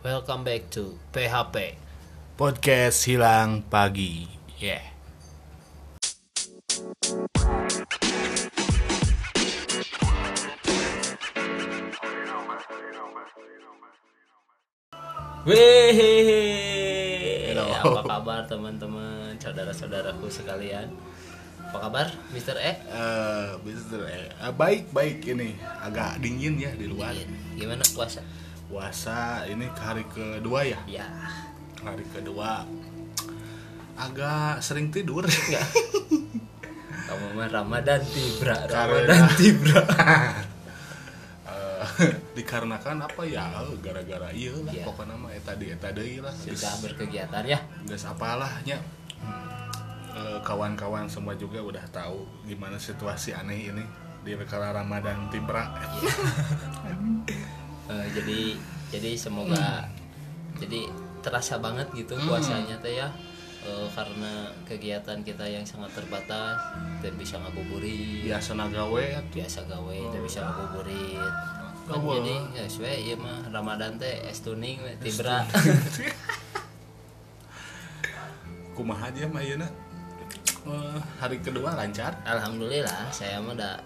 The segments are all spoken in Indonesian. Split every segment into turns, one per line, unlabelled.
Welcome back to PHP.
Podcast hilang pagi. Yeah. Hello.
apa kabar teman-teman, saudara-saudaraku sekalian? Apa kabar, Mr. E?
Eh, Mister, eh, eh, baik baik ini agak dingin ya di luar.
Gimana puasa?
Puasa ini hari kedua ya.
Ya,
Hari kedua agak sering tidur.
enggak. Kamu mah Ramadan tibra, Ramadan tibra.
Eh, dikarenakan apa ya? Gara-gara iya lah
Iya.
pokoknya mah eta di eta deui lah.
Sudah berkegiatan ya?
Geus apalah nya. Eh, kawan-kawan semua juga udah tahu gimana situasi aneh ini di kala Ramadan tibra.
Eh, jadi jadi semoga jadi terasa banget gitu puasanya teh ya. Eh, karena kegiatan kita yang sangat terbatas tidak bisa ngabuburit.
Biasa nagawe
biasa gawe tidak bisa ngabuburit. Kan
Gawe.
jadi ya sesuai iya mah Ramadan teh es tuning we, tibra.
kumaha aja mah ayeuna Eh, hari kedua lancar?
Alhamdulillah saya mah udah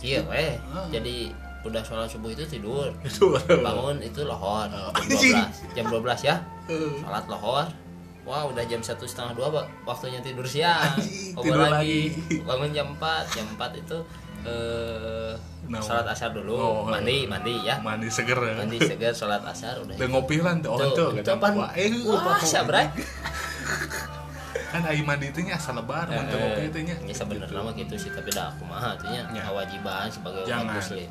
iya weh
Ah.
jadi udah sholat subuh itu tidur.
Itu
bangun itu lohor
Oh.
jam 12 jam 12 ya.
Eh,
sholat lohor. Wah udah jam satu setengah dua waktunya tidur siang.
Tidur
lagi.
lagi.
bangun jam 4 jam 4 itu eh
Nah,
sholat asar dulu.
Oh,
mandi mandi ya.
Mandi seger ya.
Mandi segar sholat asar udah
Udah ngopi lah tuh oh
Tuh, itu pan
wah eh
bray
kan aing mandi teh nya asal lebar mun teu ngopi teh nya.
ya sebenarnya mah gitu sih tapi dah aku mah artinya
Ya.
kewajiban sebagai umat muslim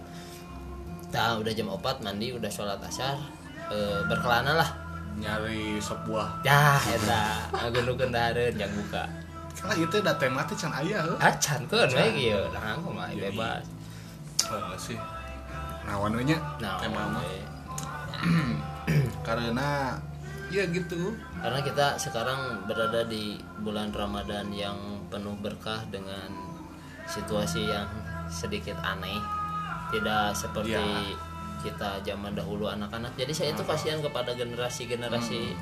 Nah, udah jam 4 mandi udah sholat asar eh, berkelana lah.
Nyari sebuah
ya eta. Ageun dahareun yang buka.
Kalau itu udah tema teh can aya heuh.
Kan
Can.
we kieu nah aku mah bebas.
Eh, sih. Nawan we nya?
Nah
tema mah karena ya gitu.
Karena kita sekarang berada di bulan Ramadan yang penuh berkah dengan situasi yang sedikit aneh tidak seperti
Ya.
kita zaman dahulu anak-anak jadi saya itu kasihan kepada generasi-generasi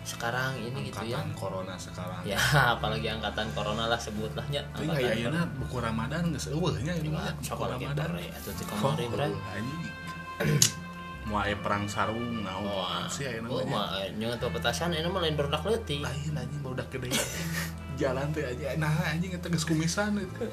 sekarang ini gitu ya
angkatan corona sekarang
ya apalagi angkatan corona lah sebutlahnya
Tapi kayak ayeuna buku Ramadan geus eueuh nya ini mah buku Ramadan.
ya atau di
Oh,
bray
anjing. Mau perang sarung naon
Wah,
sih ayeuna
oh,
mah.
tuh petasan ini mah lain berudak leutik
Lain anjing barudak gede. Jalan teh aja nah anjing geus kumisan itu.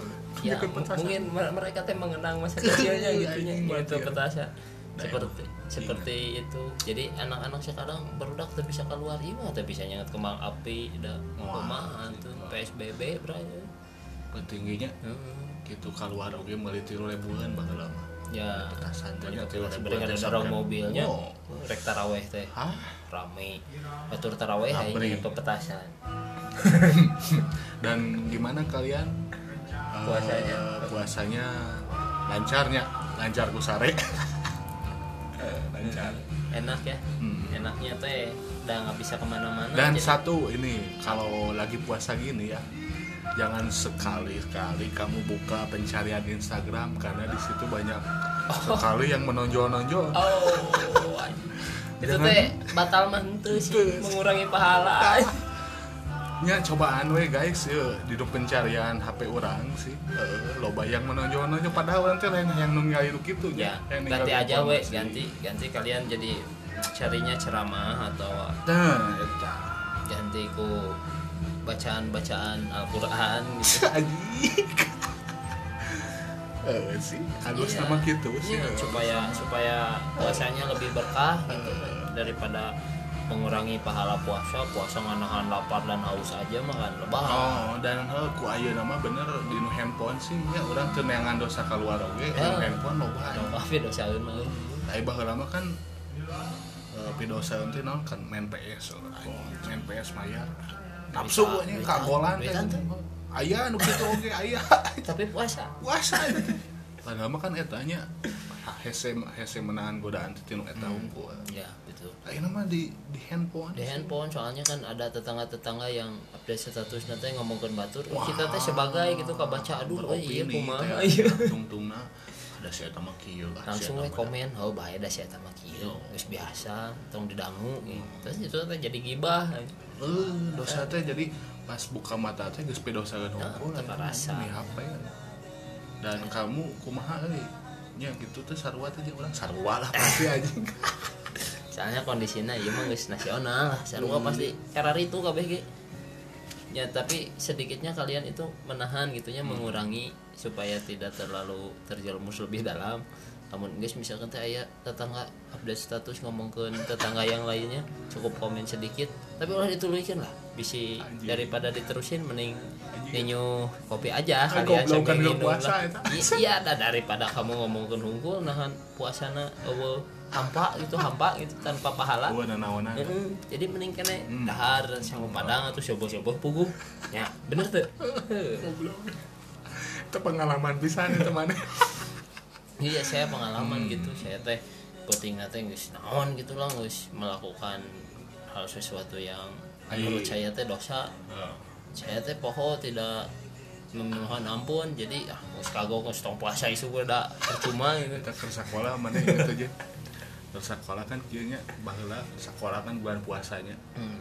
ya mungkin mer- mereka teh mengenang masa kecilnya gitu nya
Anjing,
gitu
mati ya.
petasan.
Nah,
seperti seperti itu. Jadi anak-anak sekarang barudak teh bisa keluar. Mah teh bisa nyengat kembang api da
Wah,
kumaha tuh? PSBB bray
Pentingginya
Hmm.
gitu keluar oge meuli 3000an baheula mah.
ya
Petasan
banyak tuh
3000
sebenarnya ada
teh
dorong
sampai-
mobilnya.
Oh.
rek taraweh teh. Rame. Batur taraweh ke petasan
Dan gimana kalian
Puasanya?
puasanya lancarnya lancar ku sare. Eh, lancar.
enak ya
Hmm.
enaknya teh udah nggak bisa ke mana-mana
Dan
jadi-
satu ini kalau lagi puasa gini ya, jangan sekali-kali kamu buka pencarian Instagram karena di situ banyak sekali yang menonjol-nonjol.
Oh, itu teh batal
Tuh.
mengurangi pahala.
Nya cobaan we guys, ya, di pencarian HP orang sih, eh, loba yang menonjol-nonjol padahal nanti lain yang nunggu gitu
Ya, ganti aja we, ganti ganti kalian jadi carinya ceramah atau
Nah, eta.
ganti ku bacaan-bacaan Al-Qur'an gitu.
Eh sih, halus
Iya.
sama gitu sih.
Iya, supaya supaya puasanya lebih berkah gitu daripada mengurangi pahala puasa puasa nganahan lapar dan haus aja mah kan lebah
Oh, dan hal ku ayeuna mah bener di nu handphone sih nya urang teu neangan dosa keluar oge di
Ya.
handphone loba.
Aduh, tapi dosaeun mah euy.
Ai baheula mah kan eh pidosa teh naon kan main PS anjing, main PS mayar. Nafsu
duitan,
kagolan teh.
duitan teh.
Aya nu kitu oge aya.
tapi puasa
Puasa. Padahal mah kan eta hese hese menahan godaan tinu eta unggul.
ya betul.
Ayeuna mah di di handphone.
di handphone soalnya kan ada tetangga-tetangga yang update status nanti ngomongin batur.
Wah.
kita teh sebagai gitu kebaca aduh oh iya kumaha? iya.
tungtungna da si eta mah kieu ah,
langsung we komen oh bahaya dah si eta mah kieu geus biasa tong didangu. Gitu. terus itu teh jadi gibah
Eh, dosa teh jadi pas buka mata teh geus pedosa
Nah,
ini apa ya dan kamu kumaha euy nya gitu tuh sarua jeung urang sarua lah pasti anjing.
Soalnya kondisinya iya mah geus nasional. Lah sarua pasti. Cara itu kabeh ge. Ya tapi sedikitnya kalian itu menahan gitunya mengurangi supaya tidak terlalu terjerumus lebih dalam namun guys misalkan teh aya tetangga update status ngomong ke tetangga yang lainnya cukup komen sedikit tapi ulah dituliskan lah bisa
Anjing.
daripada diterusin mending ninyu kopi aja kalian
goblok kan
sambil
belum
minum
puasa,
lah.
eta.
I- iya dah daripada kamu ngomong ke hungkul nahan puasana eueuh hampa gitu hampa gitu tanpa pahala
nanaonan
Heeh, jadi mending kena
Hmm.
dahar sama padang atau coba-coba puguh ya bener tuh
itu pengalaman pisan itu mana
iya saya pengalaman
Hmm.
gitu saya teh penting teh geus naon gitu lah geus melakukan hal sesuatu yang menurut
Ai.
saya teh dosa saya teh poho tidak memohon ampun jadi ah geus kagok geus tong puasa isu udah percuma gitu
kita ke sekolah mana inget aja sekolah kan kieu nya baheula sekolah kan bulan puasanya
hmm.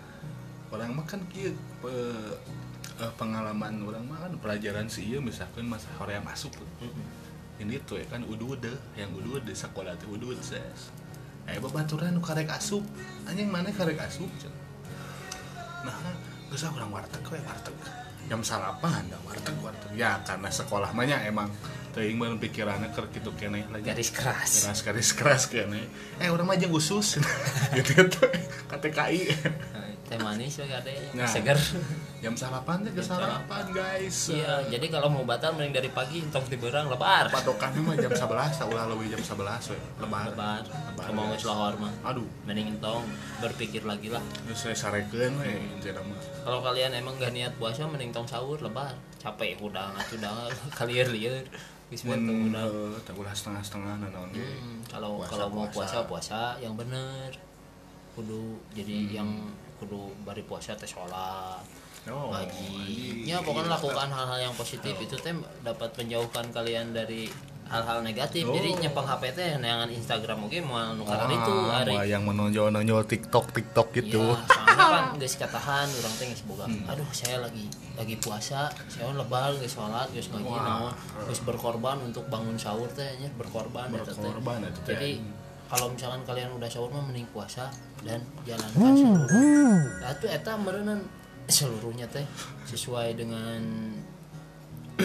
orang mah kan kieu pe- eh, pengalaman orang mah kan pelajaran sih iya misalkan masa Korea masuk tuh. Ini tuh ya kan udud yang udud di sekolah tuh udud ses. Eh babaturan karek asup. Anjing mana karek asup cenah. nah geus orang warteg we warteg. Jam sarapan da warteg warteg. Ya karena sekolah mah nya emang teuing mah pikiranna keur kitu keneh lah nya.
garis keras.
Keras keras keras kene. Eh orang mah jeung usus gitu gitu. KTKI
teh manis we ada
Nah.
seger
jam sarapan teh ke sarapan guys.
Iya jadi kalau mau batal mending dari pagi tong tiberang lebar.
Patokannya mah jam 11 ulah lebih jam 11 we. Lebar.
Lebar.
Lebar,
mau lohor mah.
Aduh.
Mending tong berpikir lagi lah.
Terus saya sarekeun we
kalau kalian emang gak niat puasa mending tong sahur lebar. Capek udah atuh dah kalian lieur geus
mun
tong udah
ulah setengah-setengah nanaon ge
Hmm, kalau kalau mau
puasa.
puasa yang bener. Kudu jadi
Hmm.
yang kudu bari puasa teh sholat ngaji
anjing.
ya pokoknya
Iya,
lakukan hal-hal yang positif itu teh dapat menjauhkan kalian dari hal-hal negatif
Oh.
jadi nyepeng HP teh neangan Instagram oke mau nu karena
Ah,
itu hari
wah, yang menonjol-nonjol TikTok TikTok gitu
Ya, soalnya kan geus katahan orang teh geus boga.
Hmm.
Aduh, saya lagi lagi puasa, saya lebar geus salat, geus ngaji naon, geus berkorban untuk bangun sahur teh nya berkorban
berkorban itu teh
Jadi kalau misalkan kalian udah sahur mah mending puasa dan jalankan seluruh. Nah, itu eta meureunnan seluruhnya teh sesuai dengan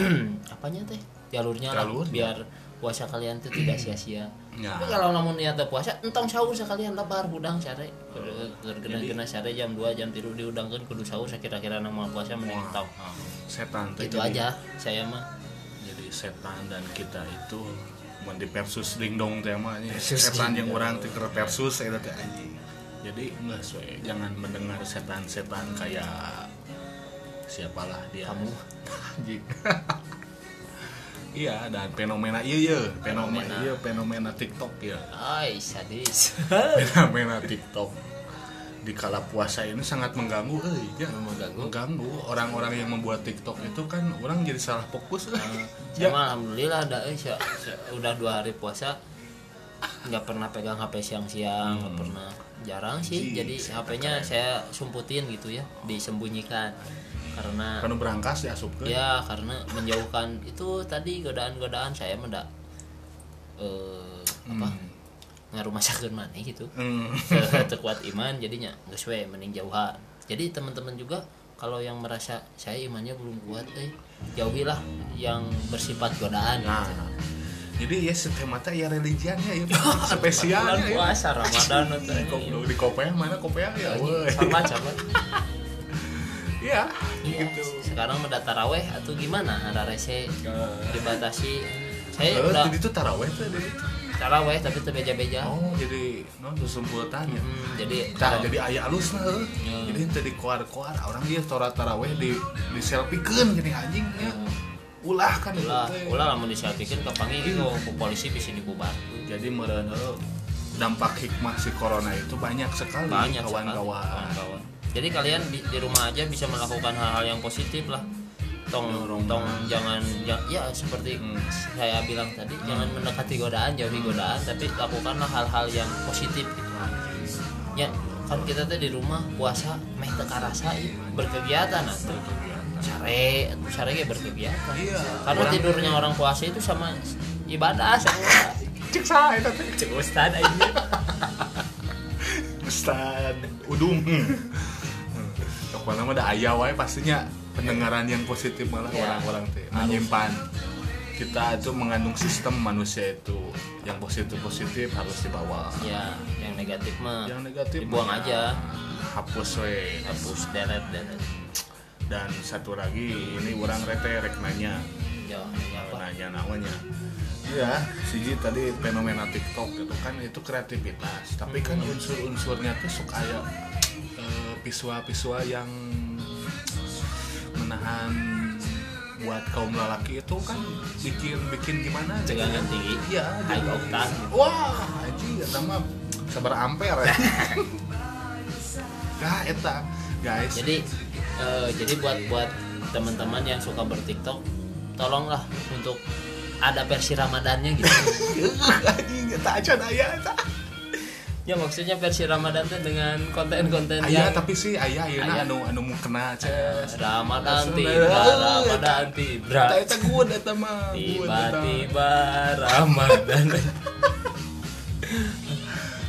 apanya teh jalurnya lah
Jalurnya.
biar puasa kalian tuh tidak sia-sia.
Ya.
Tapi kalau namun niatnya puasa, entong sahur sekalian lebar budang sare. Gergena-gena sare jam 2 jam 3 diudangkeun kudu sahur sakira-kira nama puasa mending
setan
Itu
jadi-
aja saya mah.
jadi setan dan kita itu mun di versus dingdong temanya setan yang orang keur versus eta teh anjing jadi enggak sesuai jangan mendengar setan-setan kayak siapalah dia.
Kamu.
iya dan fenomena iya iya. Fenomena iya fenomena TikTok ya
Ai, sadis.
fenomena TikTok. Di kala puasa ini sangat mengganggu euy ya
Mengganggu.
mengganggu. Orang-orang yang membuat TikTok itu kan orang jadi salah fokus.
Saya mah alhamdulillah ada eh, udah dua hari puasa nggak pernah pegang HP siang-siang, nggak pernah jarang sih.
Anjing,
Jadi HP-nya saya sumputin gitu ya, disembunyikan. Karena
kan berangkas ya asup
ya karena menjauhkan. Itu tadi godaan-godaan saya mendak eh apa ngaruh masakan mana gitu.
Hmm.
terkuat iman jadinya nggak sesuai mending jauhan. Jadi teman-teman juga kalau yang merasa saya imannya belum kuat eh jauhilah yang bersifat godaan
Nah, jadi ya setiap mata ya religiannya ya spesialnya
bulan
ya.
puasa Ramadan
Di kopea mana kopea ya, woi.
sama sama
Iya, gitu.
sekarang udah taraweh atau gimana ada rese dibatasi saya
Eh,
udah
jadi itu taraweh tuh itu.
taraweh tapi terbeja-beja
Oh, jadi non sumputan ya.
Hmm, jadi
Nah, jadi ayah alus nah. heuh.
Hmm.
Jadi itu di koar-koar orang dia torat taraweh di di selfiekeun gini anjing ya. Ulah kan
ulah ulah lamun disampaikan ke pangi gitu ke polisi bisa dibubar.
Jadi heuh, dampak hikmah si corona itu banyak sekali
banyak sekali
kawan-kawan.
jadi kalian di, di rumah aja bisa melakukan hal-hal yang positif lah. Tong tong jangan ya, ya seperti
Hmm.
saya bilang tadi jangan mendekati godaan jauhi godaan tapi lakukanlah hal-hal yang positif gitu. Ya kan kita tuh di rumah puasa meh teka rasa ya, berkegiatan atau sare sare ge berkegiatan
Iya.
karena
Orang-
tidurnya orang puasa itu sama ibadah sama
cek saya tapi.
Cek ustad aja.
Ustad. Udung. Pokoknya mah ada ayah wae pastinya pendengaran yang positif malah
Ya.
orang-orang teh. Menyimpan. Kita itu mengandung sistem manusia itu. Yang positif positif harus dibawa.
Ya yang negatif mah
yang negatif
dibuang
mah
aja.
hapus we
hapus deret deret
dan satu lagi ini orang rete rek nanya.
Ya nanya
namanya. Ya siji tadi fenomena TikTok gitu kan itu kreativitas. Tapi kan unsur-unsurnya tuh suka ya eh, visual-visual yang menahan buat kaum lelaki itu kan bikin bikin gimana
tegangan tinggi.
Iya.
High octane.
Wah anjing eta mah sabar ampere ya. Nah, eta. Guys.
Jadi eh, jadi buat buat teman-teman yang suka bertiktok tolonglah untuk ada versi ramadannya gitu ya maksudnya versi ramadan tuh dengan konten-konten
Aya
yang
tapi sih ayah
Aya.
ayeuna anu anu mau kena ces.
ramadan
Asli.
tiba
Eh,
ramadan tiba
Eta eta mah.
tiba-tiba ramadan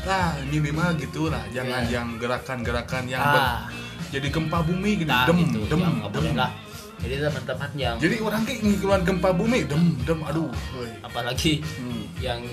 Lah, minimal gitu lah. Jangan
Ya.
yang gerakan-gerakan yang
Ah.
Jadi gempa bumi gini.
nah
dem,
gitu
dem,
ya,
dem.
lah jadi teman-teman yang
Jadi orang kayak ngikulan gempa bumi, dem, dem, aduh. woy.
apalagi
Hmm.
yang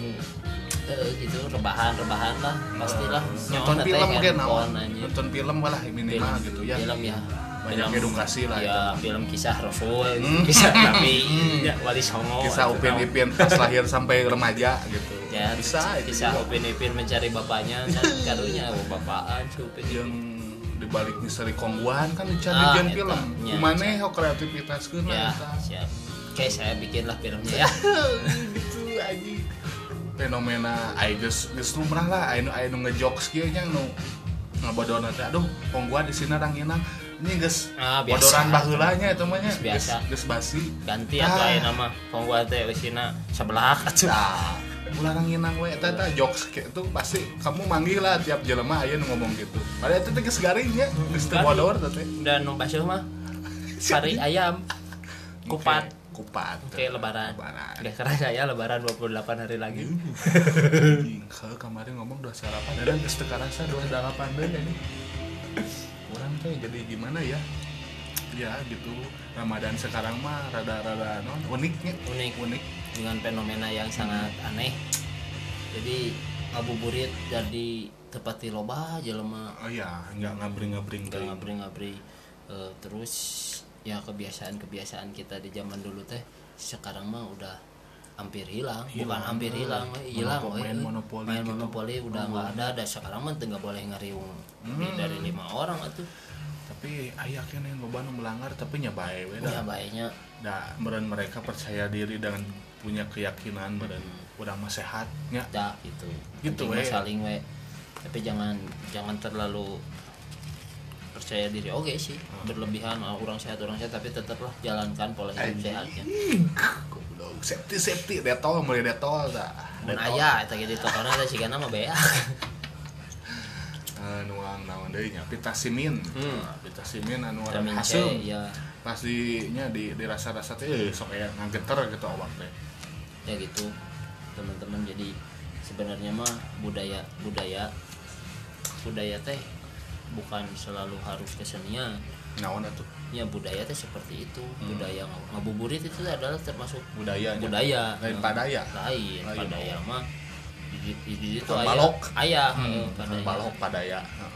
eh, gitu rebahan-rebahan lah pastilah
Nonton film naon.
aja.
Nonton film lah minimal
film,
gitu ya.
film ya
Banyak edukasi lah
ya
itu.
film kisah rasul
Hmm.
kisah nabi
Hmm.
ya wali songo
Kisah
gitu.
Upin Ipin pas lahir sampai remaja gitu.
ya
Bisa itu
kisah upin ipin mencari bapaknya kan karunya bapaan si upin ipin
dibalik misteri kongguan kan dicari jen
eta.
film.
Ya,
Kumane
bisa.
ho kreativitas
ya siap. Oke saya bikin lah filmnya ya.
Gitu aja fenomena ai geus geus lumrah lah. Anu anu ngejokes kieu nya nu ngabodona teh aduh pongguan di sini ranginang ini geus
Ah,
bodoran baheula nya eta mah nya.
Geus biasa.
geus basi.
Ganti
Ah.
atau lain nama pengbuat teh usina sebelah. Atuh
ulah ranginang we eta eta jokes itu pasti kamu manggil lah tiap jelema aya nu ngomong gitu padahal itu teh geus garing nya geus teu bodor teh teh
dan nu basuh mah sari ayam kupat
kupat
oke lebaran
Lebaran.
Gak keren saya lebaran 28 hari lagi
kalau kemarin ngomong dua sarapan dan geus teu karasa dua delapan deui ini. Orang tuh jadi gimana ya? Ya gitu. Ramadan sekarang mah rada-rada non uniknya.
unik
Unik.
Dengan fenomena yang sangat aneh jadi ngabuburit jadi tepati loba jelema
Oh iya, nggak ngabring-ngabring
nggak
teh.
ngabri-ngabri Eh, terus ya kebiasaan-kebiasaan kita di zaman dulu teh sekarang mah udah hampir hilang, bukan
Hilang.
hampir hilang we, hilang
Monopo-
we.
main monopoli
main
gitu.
monopoli udah
Oh.
nggak ada dan sekarang mah nggak boleh ngariung lebih
Hmm.
dari lima orang atuh
Tapi aya kene yang loba melanggar tapi nya bae we
ya
da.
baiknya
Da meureun mereka percaya diri dengan punya keyakinan meureun urang mah sehat
da gitu
Gitu, we.
saling we tapi jangan jangan terlalu percaya diri oke sih
Hmm.
berlebihan ah, orang sehat orang sehat tapi tetaplah jalankan pola hidup sehatnya
Goblok, safety safety detol mulai detol dah.
mun aya eta karena ada sih mah beak
nuang naon deui nya vitasimin.
Hmm.
Nah, vitasimin anu
vitamin
hasem.
ya
Pas di nya di dirasa-rasa teh eh, sok aya ngageter gitu awak teh.
Ya gitu teman-teman jadi sebenarnya mah budaya budaya budaya teh bukan selalu harus kesenian
Naon atuh
ya budaya teh seperti itu
Hmm.
budaya ng- ngabuburit itu adalah termasuk
budaya
budaya
Lain padaya.
lain
Lain.
padaya mah di itu
Bukan
aya
balok.
aya
Hmm,
padaya
balok padaya.
Hmm,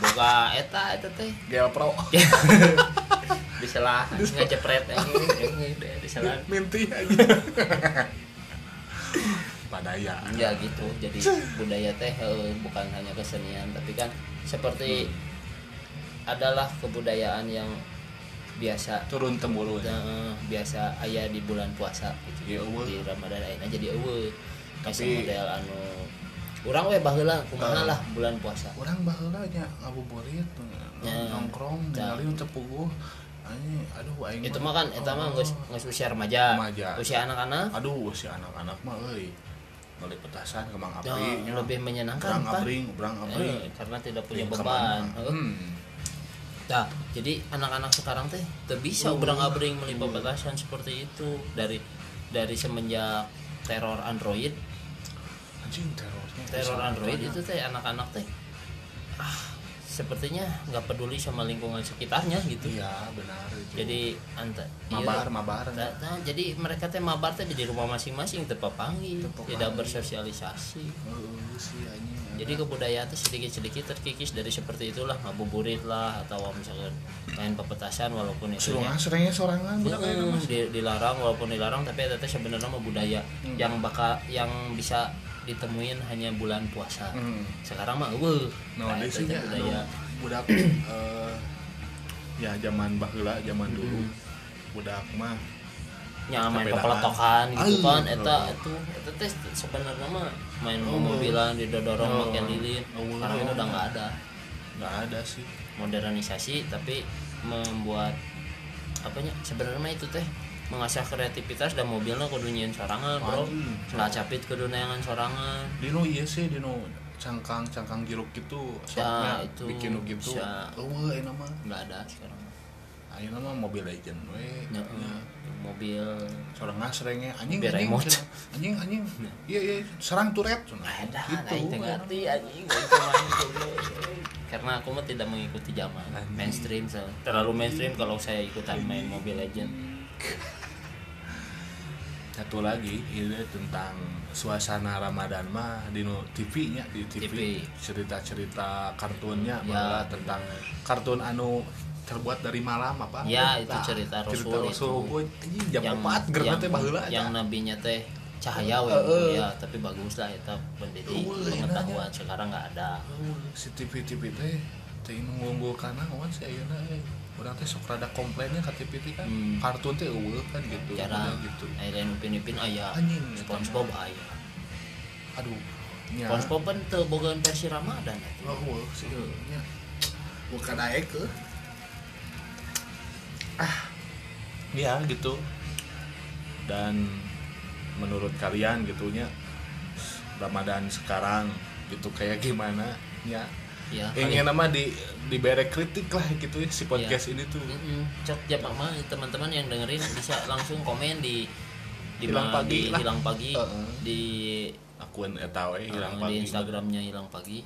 boga eta eta teh
Gel Pro.
diselah ngejepret ini diselah
Minti aja. padaya.
ya gitu jadi budaya teh eh, bukan hanya kesenian tapi kan seperti adalah kebudayaan yang biasa
Turun temurun.
eh, biasa ayah di bulan puasa gitu
eueuh.
di Ramadan ayeuna jadi eueuh
Tapi-
tapi model anu urang we baheula kumaha
Eh.
lah bulan puasa
Orang baheula nya ngabuburit
Ya.
nongkrong
Ya.
ningali untuk puguh Aduh aing
itu mah. kan itu mah geus geus usia remaja.
Remaja.
usia anak-anak.
Aduh si anak-anak mah euy. Balik petasan kemang
ya,
api nya.
lebih menyenangkan
berang abring berang abring
Eh, karena tidak punya
Ting
beban.
hmm.
Nah, jadi anak-anak sekarang teh tuh bisa
Oh.
berang abring melimpah petasan seperti itu. Dari dari semenjak teror Android.
Anjing terornya
teror
bisa
Android itu teh anak-anak teh ah sepertinya nggak peduli sama lingkungan sekitarnya gitu.
Iya benar itu.
Jadi anta
mabar
iya.
mabar.
Nah, nah, jadi mereka teh mabar teh di rumah masing-masing terpapangi tidak bersosialisasi.
Heeh, sih anjing
jadi kebudayaan tuh sedikit-sedikit terkikis dari seperti itulah ngabuburit lah atau misalkan main pepetasan walaupun itu
Sulungan seringnya sorangan
Hmm, di- dilarang walaupun dilarang tapi itu teh sebenarnya budaya
Hmm.
yang bakal yang bisa ditemuin hanya bulan puasa
Hmm.
sekarang mah eueuh
Nah,
Nah, itu budaya
budak eh, ya zaman baheula zaman dulu
Hmm.
budak mah
nya main
Sepedaan.
peletokan gitu kan eta
oh.
itu eta teh sebenarnya mah main
Oh.
mobilan didorong
Oh.
makin lilin
Oh.
sekarang itu udah nggak ada
nggak ada sih
modernisasi tapi membuat apanya sebenarnya itu teh mengasah kreativitas dan mobilnya kudu nyian sorangan bro. Nggak capit kudu neangan sorangan.
Dino iya sih Dino. Cangkang cangkang jeruk gitu soknya
itu.
bikin gitu.
Bisa.
oh enak mah.
Nggak ada sekarang.
Ayeuna mah Mobile Legend we
Ya,
ya.
mobil.
Sorang serengnya anjing anjing anjing anjing. Iya iya serang turet. Cenah.
ada
gitu.
itu ngerti anjing. Karena aku mah tidak mengikuti zaman. Mainstream so. terlalu mainstream kalau saya ikutan main Mobile Legend
satu lagi ini tentang suasana Ramadan mah di TV nya di TV,
TV.
cerita-cerita kartunnya
Ya,
malah tentang kartun anu terbuat dari malam apa?
Ya, itu
Nah,
cerita Rasul
cerita Rasul
itu.
Anjing, jam 4 gerna teh baheula
yang nabinya teh cahaya we
Heeh.
ya. Tapi bagus lah itu pendidik
Eueuh,
pengetahuan. sekarang nggak ada.
Oh, si TV TV teh teh ngunggul kana naon sih ayeuna Urang teh sok rada komplainnya TV teh kan.
Hmm.
Kartun teh eueuh kan gitu.
jarang
Udah gitu.
Aileen Upin Ipin aya
Anjing,
SpongeBob aya
Aduh. Nya.
SpongeBob kan teu bogaan versi Ramadan atuh.
Oh, sih nya. Bukan daek ke. Ah. Ya gitu. Dan menurut kalian gitunya Ramadan sekarang gitu kayak gimana ya
ya
ingin nama di diberi kritik lah gitu ya si
Iya.
podcast ini tuh.
Mm-mm. Cok jam mah teman-teman yang dengerin bisa langsung komen di di
Hilang
ma-
Pagi
di
lah.
hilang pagi.
Heeh.
di
akun etawe hilang
eh,
pagi
di Instagramnya hilang pagi.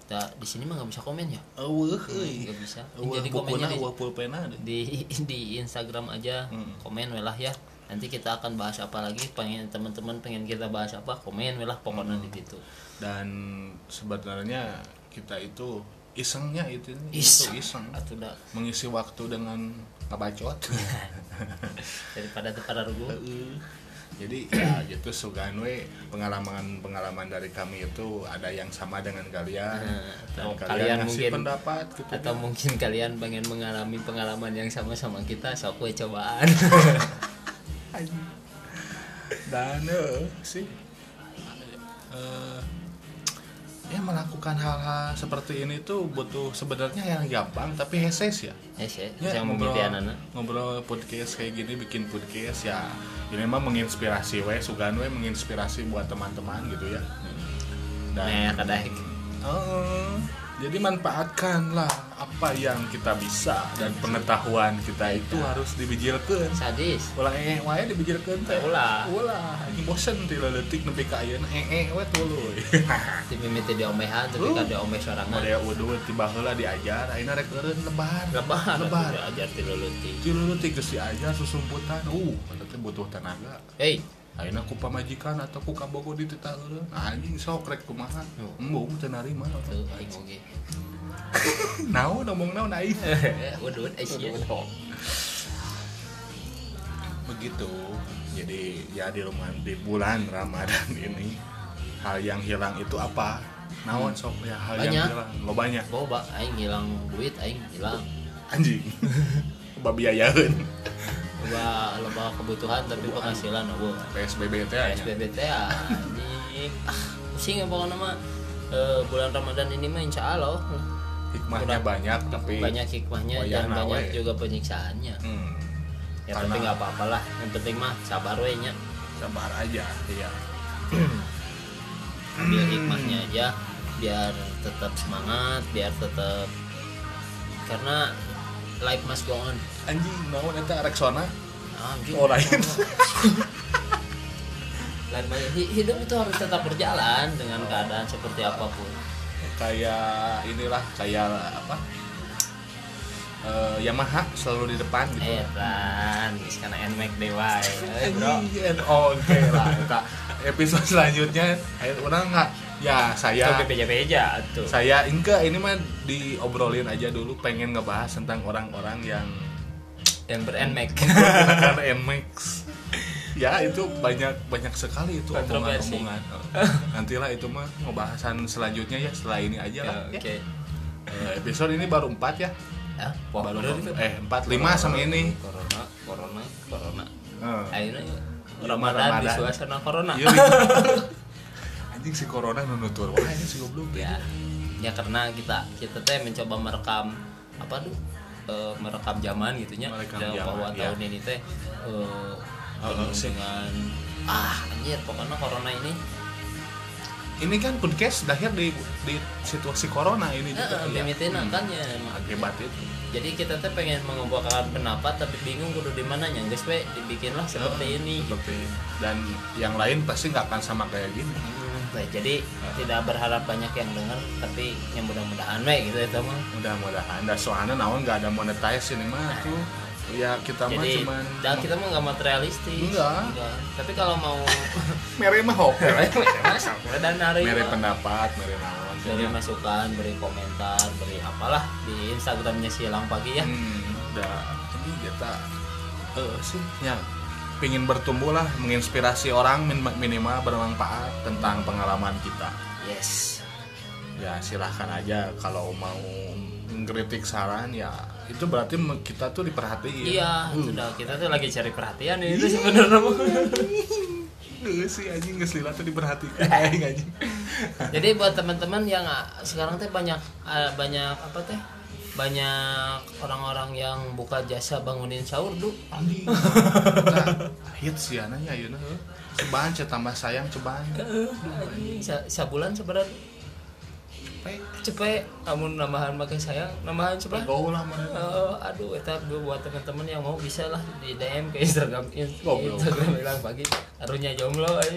Kita di sini mah nggak bisa komen ya?
Euy.
nggak bisa.
Eueuh
jadi komennya di,
pulpena deh.
di di Instagram aja.
Mm.
komen welah ya. Nanti kita akan bahas apa lagi. Pengen teman-teman pengen kita bahas apa komen welah pokoknya
Mm.
di situ.
Dan sebenarnya kita itu isengnya itu
Iseng.
itu iseng.
atau udah
mengisi waktu dengan ngabacot
daripada tuh pada rugu
jadi ya gitu sugan we. Pengalaman pengalaman dari kami itu ada yang sama dengan kalian.
Nah, atau
kalian,
kalian
ngasih
mungkin-
pendapat gitu
atau mungkin kalian pengen mengalami pengalaman yang sama sama kita sok we cobaan.
Dan eh, sih. Eh, ya melakukan hal-hal seperti ini tuh butuh sebenarnya yang gampang tapi heses ya.
Ya sih
Ya,
yang
ngobrol,
anak
ngobrol podcast kayak gini bikin podcast ya ini memang menginspirasi we sugan we menginspirasi buat teman-teman gitu ya.
Nah, kadang.
Oh, jadi manfaatkanlah apa yang kita bisa dan pengetahuan kita itu harus dibijilkeun.
Sadis.
Ulah ee wae dibijilkeun teh.
Ulah.
ulah ini bosen ti leutik nepi ka ayeuna ee we tuluy
mimiti di omehan tapi
Uh.
kan di omeh sorangan.
Model udut tiba heula diajar ayeuna rek eureun lebar.
Lebar.
Lebar.
Ajar ti
ti leutik geus diajar susumputan uh teh butuh tenaga.
Hei
ayeuna ku pamajikan atau ku kabogo di tita eureun anjing sok rek kumaha? Embung teu narima.
Tuh aing oge.
Naon ngomong naon aing?
Udut Asia
begitu. Jadi ya di rumah di bulan Ramadan ini hal yang hilang itu apa? Naon sok ya hal yang
Banyak.
hilang. Lo banyak.
Boba aing hilang duit aing hilang.
Anjing. Babiayaeun
loba loba kebutuhan tapi penghasilan eueuh
PSBB teh aya.
PSBB teh anjing. Ah pusing ya pokoknya mah. Eh, bulan Ramadan ini mah insya Allah
hikmahnya
Udah.
banyak tapi
banyak hikmahnya
Wayah
dan banyak juga penyiksaannya.
Hmm,
ya
Karena-
tapi nggak apa-apa lah. Yang penting mah sabar we nya.
Sabar aja iya.
Ambil hikmahnya aja biar tetap semangat biar tetap karena life must go on
anjing naon eta Rexona
Ah, anjing.
Oh, lain.
Lain hidup itu harus tetap berjalan dengan keadaan seperti apa pun.
Kayak inilah kayak apa? Eh, Yamaha selalu di depan gitu.
Eh kan karena NMAX dewa eh, bro.
Oh, oke lah. Eta episode selanjutnya. Ayo orang nggak? Ya saya
itu beja-beja tuh.
saya enggak ini mah diobrolin aja dulu. Pengen ngebahas tentang orang-orang yang
yang ber NMAX
menggunakan Nmax ya itu banyak banyak sekali itu omongan-omongan. Nantilah itu mah pembahasan selanjutnya ya setelah ini aja lah
Ya, oke.
Eh, episode ini baru empat ya?
Ya wah
baru
itu
eh empat lima sama ini.
corona corona corona.
Eh,
akhirnya
Iya,
Ramadan di
Ramadan.
suasana corona.
Iya, nih. anjing si corona nunutur wah ini si goblok.
Ya ya karena kita kita teh mencoba merekam apa tuh eh, merekam zaman gitunya Dan
zaman,
bahwa
ya.
tahun ini teh eh,
Oh,
dengan ah anjir pokoknya corona ini.
Ini kan podcast lahir di di situasi corona ini juga
eh,
ya.
limitin kan ya
akibat itu.
Jadi kita teh pengen mengumpulkan pendapat tapi bingung kudu di mana nya guys we dibikinlah seperti ini.
seperti dan yang lain pasti nggak akan sama kayak gini.
Hmm, baik, jadi tidak berharap banyak yang dengar tapi yang mudah-mudahan we gitu itu mah.
Mudah-mudahan. Dan soalnya naon nggak ada monetize ini mah tuh. Ya kita mah cuman
dan kita mah nggak materialistis.
Enggak.
tapi kalau mau
mere mah hope
dan hari
mere pendapat mere naon
beri masukan beri komentar beri apalah di instagramnya silang pagi ya.
Hmm, udah ini kita eh sih ya pingin bertumbuh lah menginspirasi orang min- minimal bermanfaat tentang pengalaman kita.
Yes.
Ya silahkan aja kalau mau ngeritik saran ya itu berarti kita tuh diperhatiin.
Iya
Hmm.
sudah kita tuh lagi cari perhatian ini tuh sebenarnya. Mah.
Nggak sih anjing nggak selila tuh diperhatikan anjing anjing.
Jadi buat teman-teman yang ah, sekarang teh banyak ah, banyak apa teh banyak orang-orang yang buka jasa bangunin sahur tuh
anjing. Hits ya nanya ya cobaan tambah sayang cobaan.
Sabulan sebenarnya cepet. Amun nambahan pakai sayang nambahan cepet
gaul lah mana
Eh, aduh eta gue buat teman-teman yang mau bisa lah. Di DM ke Instagram. Instagram bilang pagi. Karunya jomblo aja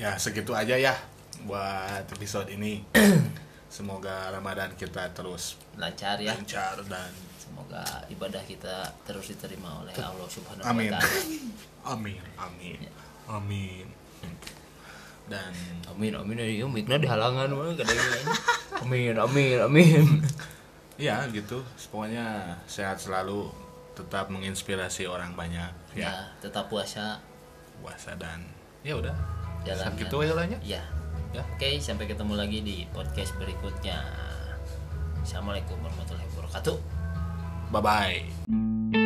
ya segitu aja ya buat episode ini semoga Ramadan kita terus
lancar ya.
lancar dan
semoga ibadah kita terus diterima oleh Allah Subhanahu
amin.
Wa taala.
Amin amin amin. Dan
amin amin ya mikna di halangan mah amin amin amin.
Ya gitu. Pokoknya sehat selalu tetap menginspirasi orang banyak
ya.
Ya
tetap puasa.
Puasa dan ya udah.
Jalan
gitu
ya
ya
oke sampai ketemu lagi di podcast berikutnya. Assalamualaikum warahmatullahi wabarakatuh.
Bye bye